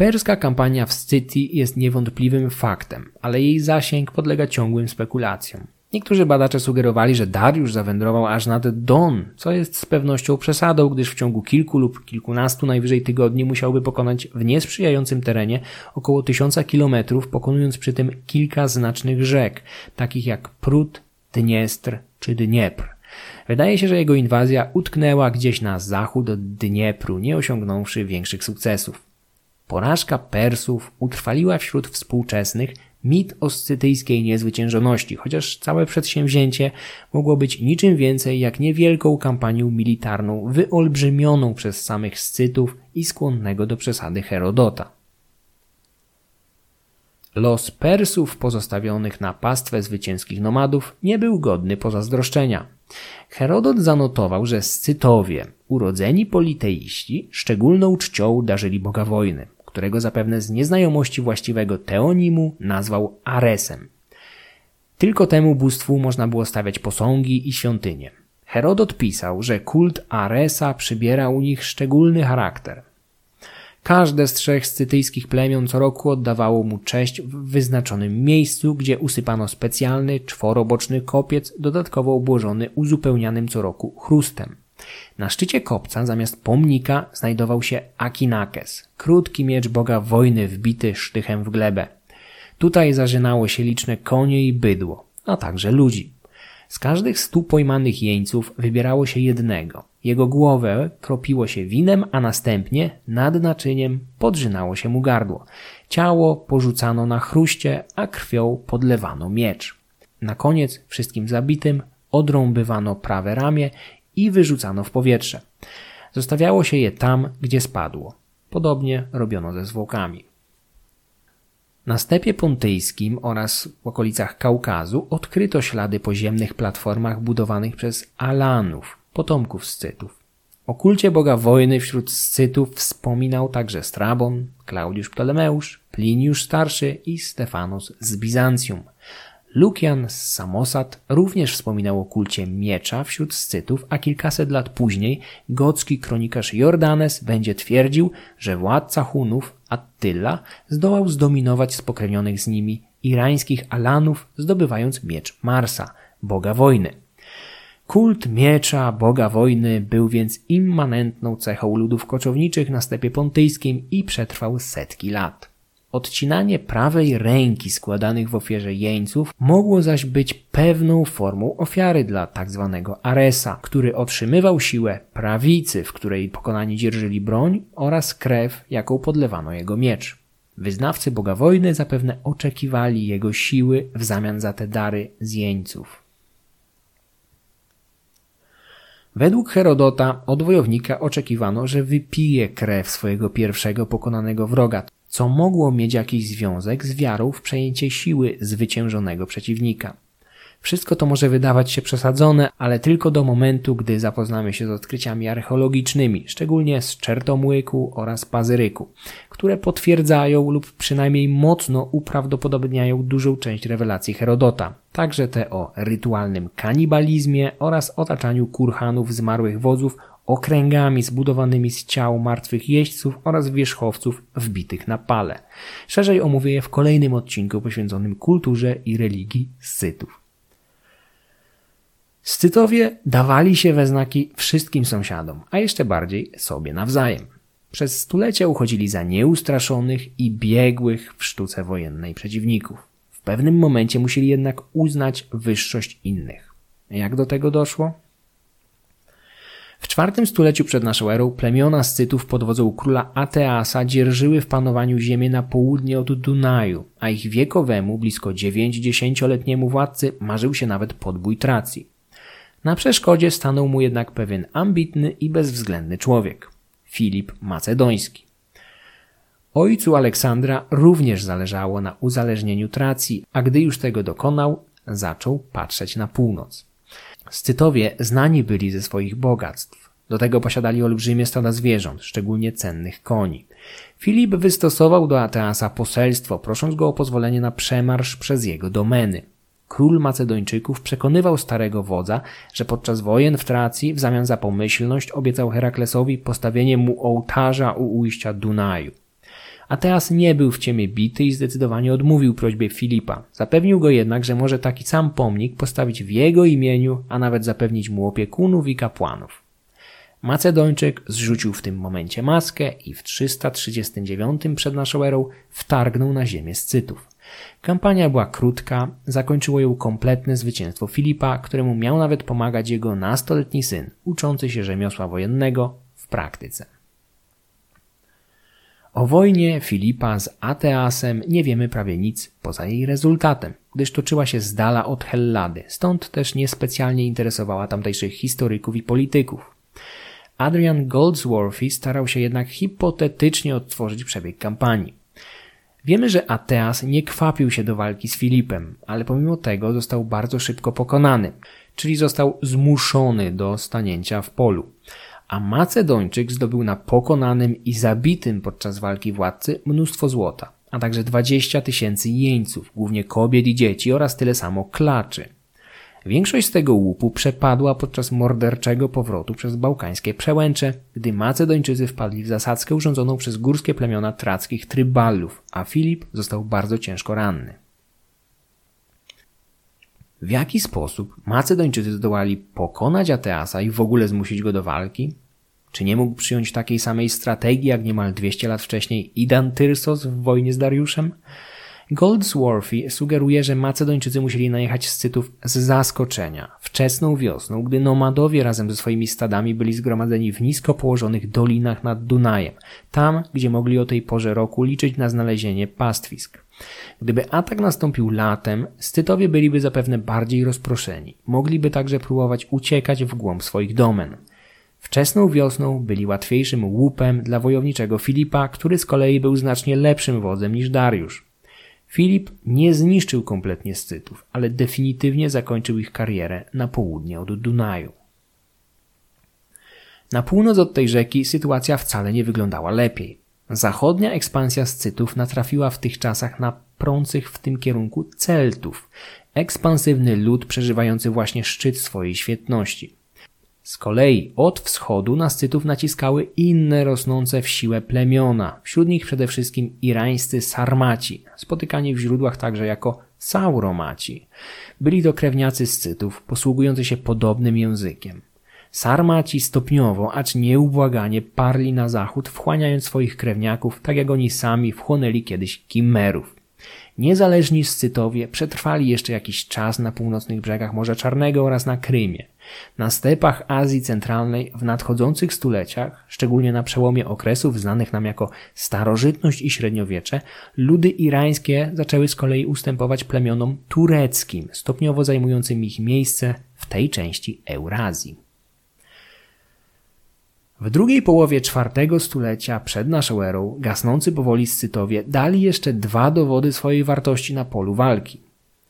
Perska kampania w Scytii jest niewątpliwym faktem, ale jej zasięg podlega ciągłym spekulacjom. Niektórzy badacze sugerowali, że Dariusz zawędrował aż nad Don, co jest z pewnością przesadą, gdyż w ciągu kilku lub kilkunastu najwyżej tygodni musiałby pokonać w niesprzyjającym terenie około tysiąca kilometrów, pokonując przy tym kilka znacznych rzek, takich jak Prut, Dniestr czy Dniepr. Wydaje się, że jego inwazja utknęła gdzieś na zachód od Dniepru, nie osiągnąwszy większych sukcesów. Porażka Persów utrwaliła wśród współczesnych mit o scytyjskiej niezwyciężoności, chociaż całe przedsięwzięcie mogło być niczym więcej jak niewielką kampanią militarną wyolbrzymioną przez samych Scytów i skłonnego do przesady Herodota. Los Persów pozostawionych na pastwę zwycięskich nomadów nie był godny pozazdroszczenia. Herodot zanotował, że Scytowie, urodzeni politeiści, szczególną czcią darzyli Boga wojny którego zapewne z nieznajomości właściwego teonimu nazwał Aresem. Tylko temu bóstwu można było stawiać posągi i świątynie. Herodot pisał, że kult Aresa przybiera u nich szczególny charakter. Każde z trzech scytyjskich plemion co roku oddawało mu cześć w wyznaczonym miejscu, gdzie usypano specjalny czworoboczny kopiec, dodatkowo obłożony uzupełnianym co roku chrustem. Na szczycie kopca zamiast pomnika znajdował się Akinakes, krótki miecz boga wojny wbity sztychem w glebę. Tutaj zażynało się liczne konie i bydło, a także ludzi. Z każdych stu pojmanych jeńców wybierało się jednego. Jego głowę kropiło się winem, a następnie nad naczyniem podrzynało się mu gardło. Ciało porzucano na chruście, a krwią podlewano miecz. Na koniec wszystkim zabitym odrąbywano prawe ramię i wyrzucano w powietrze. Zostawiało się je tam, gdzie spadło. Podobnie robiono ze zwłokami. Na stepie pontyjskim oraz w okolicach Kaukazu odkryto ślady po ziemnych platformach budowanych przez Alanów, potomków Scytów. O kulcie boga wojny wśród Scytów wspominał także Strabon, Klaudiusz Ptolemeusz, Pliniusz Starszy i Stefanus z Bizancjum. Lukian z Samosat również wspominał o kulcie miecza wśród Scytów, a kilkaset lat później gocki kronikarz Jordanes będzie twierdził, że władca Hunów Attila zdołał zdominować spokrewnionych z nimi irańskich Alanów, zdobywając miecz Marsa, boga wojny. Kult miecza, boga wojny był więc immanentną cechą ludów koczowniczych na stepie pontyjskim i przetrwał setki lat. Odcinanie prawej ręki składanych w ofierze jeńców mogło zaś być pewną formą ofiary dla tzw. Tak Aresa, który otrzymywał siłę prawicy, w której pokonani dzierżyli broń oraz krew, jaką podlewano jego miecz. Wyznawcy Boga Wojny zapewne oczekiwali jego siły w zamian za te dary z jeńców. Według Herodota od wojownika oczekiwano, że wypije krew swojego pierwszego pokonanego wroga, co mogło mieć jakiś związek z wiarą w przejęcie siły zwyciężonego przeciwnika. Wszystko to może wydawać się przesadzone, ale tylko do momentu, gdy zapoznamy się z odkryciami archeologicznymi, szczególnie z Czertomłyku oraz Pazyryku, które potwierdzają lub przynajmniej mocno uprawdopodobniają dużą część rewelacji Herodota, także te o rytualnym kanibalizmie oraz otaczaniu kurhanów zmarłych wodzów okręgami zbudowanymi z ciał martwych jeźdźców oraz wierzchowców wbitych na pale. Szerzej omówię je w kolejnym odcinku poświęconym kulturze i religii Scytów. Scytowie dawali się we znaki wszystkim sąsiadom, a jeszcze bardziej sobie nawzajem. Przez stulecia uchodzili za nieustraszonych i biegłych w sztuce wojennej przeciwników. W pewnym momencie musieli jednak uznać wyższość innych. Jak do tego doszło? W czwartym stuleciu przed naszą erą plemiona Scytów pod wodzą króla Ateasa dzierżyły w panowaniu ziemię na południe od Dunaju, a ich wiekowemu, blisko 90-letniemu władcy marzył się nawet podbój Tracji. Na przeszkodzie stanął mu jednak pewien ambitny i bezwzględny człowiek Filip Macedoński. Ojcu Aleksandra również zależało na uzależnieniu Tracji, a gdy już tego dokonał, zaczął patrzeć na północ. Scytowie znani byli ze swoich bogactw. Do tego posiadali olbrzymie stada zwierząt, szczególnie cennych koni. Filip wystosował do Ateasa poselstwo, prosząc go o pozwolenie na przemarsz przez jego domeny. Król Macedończyków przekonywał starego wodza, że podczas wojen w Tracji w zamian za pomyślność obiecał Heraklesowi postawienie mu ołtarza u ujścia Dunaju. Ateas nie był w ciemię bity i zdecydowanie odmówił prośbie Filipa. Zapewnił go jednak, że może taki sam pomnik postawić w jego imieniu, a nawet zapewnić mu opiekunów i kapłanów. Macedończyk zrzucił w tym momencie maskę i w 339 przed naszą erą wtargnął na ziemię Scytów. Kampania była krótka, zakończyło ją kompletne zwycięstwo Filipa, któremu miał nawet pomagać jego nastoletni syn, uczący się rzemiosła wojennego w praktyce. O wojnie Filipa z Ateasem nie wiemy prawie nic poza jej rezultatem, gdyż toczyła się z dala od Hellady, stąd też niespecjalnie interesowała tamtejszych historyków i polityków. Adrian Goldsworthy starał się jednak hipotetycznie odtworzyć przebieg kampanii. Wiemy, że Ateas nie kwapił się do walki z Filipem, ale pomimo tego został bardzo szybko pokonany, czyli został zmuszony do stanięcia w polu a Macedończyk zdobył na pokonanym i zabitym podczas walki władcy mnóstwo złota, a także 20 tysięcy jeńców, głównie kobiet i dzieci oraz tyle samo klaczy. Większość z tego łupu przepadła podczas morderczego powrotu przez bałkańskie przełęcze, gdy Macedończycy wpadli w zasadzkę urządzoną przez górskie plemiona trackich tryballów, a Filip został bardzo ciężko ranny. W jaki sposób Macedończycy zdołali pokonać Ateasa i w ogóle zmusić go do walki? Czy nie mógł przyjąć takiej samej strategii jak niemal 200 lat wcześniej Idan Tyrsos w wojnie z Dariuszem? Goldsworthy sugeruje, że Macedończycy musieli najechać z Cytów z zaskoczenia, wczesną wiosną, gdy nomadowie razem ze swoimi stadami byli zgromadzeni w nisko położonych dolinach nad Dunajem, tam, gdzie mogli o tej porze roku liczyć na znalezienie pastwisk. Gdyby atak nastąpił latem, Scytowie byliby zapewne bardziej rozproszeni. Mogliby także próbować uciekać w głąb swoich domen. Wczesną wiosną byli łatwiejszym łupem dla wojowniczego Filipa, który z kolei był znacznie lepszym wodzem niż Dariusz. Filip nie zniszczył kompletnie Scytów, ale definitywnie zakończył ich karierę na południe od Dunaju. Na północ od tej rzeki sytuacja wcale nie wyglądała lepiej. Zachodnia ekspansja Scytów natrafiła w tych czasach na prących w tym kierunku Celtów, ekspansywny lud przeżywający właśnie szczyt swojej świetności. Z kolei od wschodu na Scytów naciskały inne rosnące w siłę plemiona, wśród nich przede wszystkim irańscy Sarmaci, spotykani w źródłach także jako Sauromaci. Byli to krewniacy Scytów, posługujący się podobnym językiem. Sarmaci stopniowo, acz nieubłaganie parli na zachód, wchłaniając swoich krewniaków, tak jak oni sami wchłonęli kiedyś Kimmerów. Niezależni Scytowie przetrwali jeszcze jakiś czas na północnych brzegach Morza Czarnego oraz na Krymie. Na stepach Azji Centralnej w nadchodzących stuleciach, szczególnie na przełomie okresów znanych nam jako starożytność i średniowiecze, ludy irańskie zaczęły z kolei ustępować plemionom tureckim, stopniowo zajmującym ich miejsce w tej części Eurazji. W drugiej połowie czwartego stulecia przed naszą erą gasnący powoli Scytowie dali jeszcze dwa dowody swojej wartości na polu walki.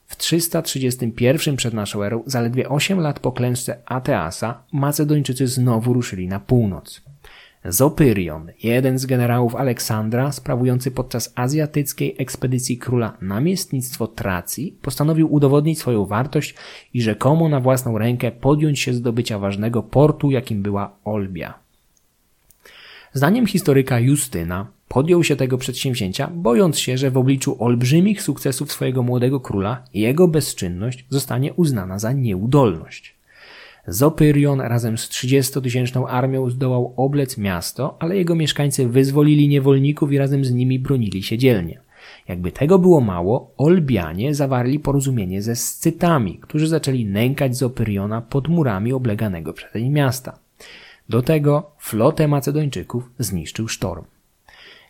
W 331 przed naszą erą, zaledwie 8 lat po klęsce Ateasa, Macedończycy znowu ruszyli na północ. Zopyrion, jeden z generałów Aleksandra, sprawujący podczas azjatyckiej ekspedycji króla namiestnictwo Tracji, postanowił udowodnić swoją wartość i rzekomo na własną rękę podjąć się zdobycia ważnego portu, jakim była Olbia. Zdaniem historyka Justyna podjął się tego przedsięwzięcia, bojąc się, że w obliczu olbrzymich sukcesów swojego młodego króla jego bezczynność zostanie uznana za nieudolność. Zopyrion razem z 30-tysięczną armią zdołał oblec miasto, ale jego mieszkańcy wyzwolili niewolników i razem z nimi bronili się dzielnie. Jakby tego było mało, Olbianie zawarli porozumienie ze Scytami, którzy zaczęli nękać Zopyriona pod murami obleganego przezeń miasta. Do tego flotę Macedończyków zniszczył sztorm.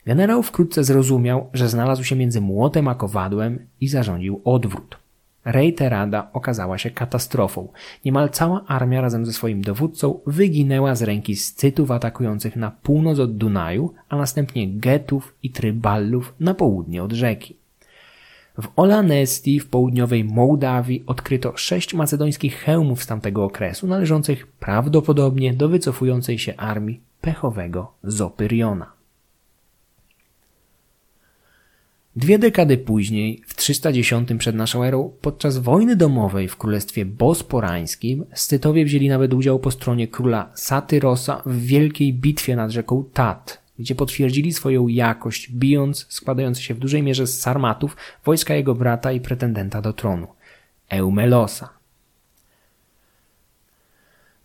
Generał wkrótce zrozumiał, że znalazł się między młotem a kowadłem i zarządził odwrót. Rejterada okazała się katastrofą. Niemal cała armia razem ze swoim dowódcą wyginęła z ręki Scytów atakujących na północ od Dunaju, a następnie Getów i Tryballów na południe od rzeki. W Olanestii w południowej Mołdawii odkryto sześć macedońskich hełmów z tamtego okresu, należących prawdopodobnie do wycofującej się armii pechowego Zopyriona. Dwie dekady później, w 310 przed naszą erą, podczas wojny domowej w królestwie bosporańskim, Scytowie wzięli nawet udział po stronie króla Satyrosa w wielkiej bitwie nad rzeką Tat, gdzie potwierdzili swoją jakość, bijąc składający się w dużej mierze z Sarmatów wojska jego brata i pretendenta do tronu, Eumelosa.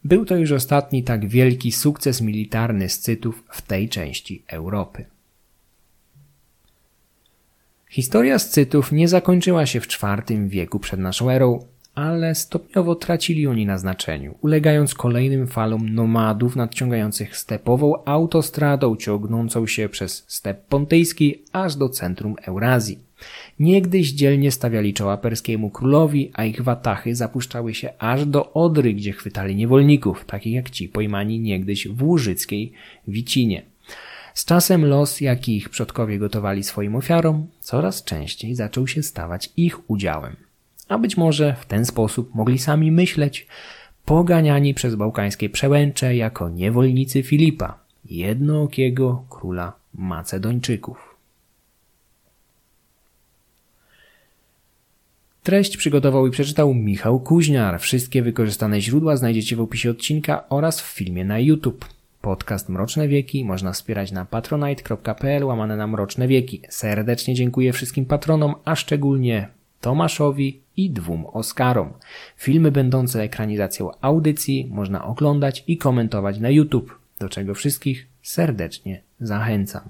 Był to już ostatni tak wielki sukces militarny Scytów w tej części Europy. Historia Scytów nie zakończyła się w IV wieku przed naszą erą, ale stopniowo tracili oni na znaczeniu, ulegając kolejnym falom nomadów nadciągających stepową autostradą ciągnącą się przez step pontyjski aż do centrum Eurazji. Niegdyś dzielnie stawiali czoła perskiemu królowi, a ich watachy zapuszczały się aż do Odry, gdzie chwytali niewolników, takich jak ci pojmani niegdyś w łużyckiej Wicinie. Z czasem los, jaki ich przodkowie gotowali swoim ofiarom, coraz częściej zaczął się stawać ich udziałem a być może w ten sposób mogli sami myśleć, poganiani przez bałkańskie przełęcze jako niewolnicy Filipa, jednookiego króla Macedończyków. Treść przygotował i przeczytał Michał Kuźniar. Wszystkie wykorzystane źródła znajdziecie w opisie odcinka oraz w filmie na YouTube. Podcast Mroczne Wieki można wspierać na patronite.pl łamane na Mroczne Wieki. Serdecznie dziękuję wszystkim patronom, a szczególnie Tomaszowi, i dwóm Oscarom. Filmy będące ekranizacją audycji można oglądać i komentować na YouTube, do czego wszystkich serdecznie zachęcam.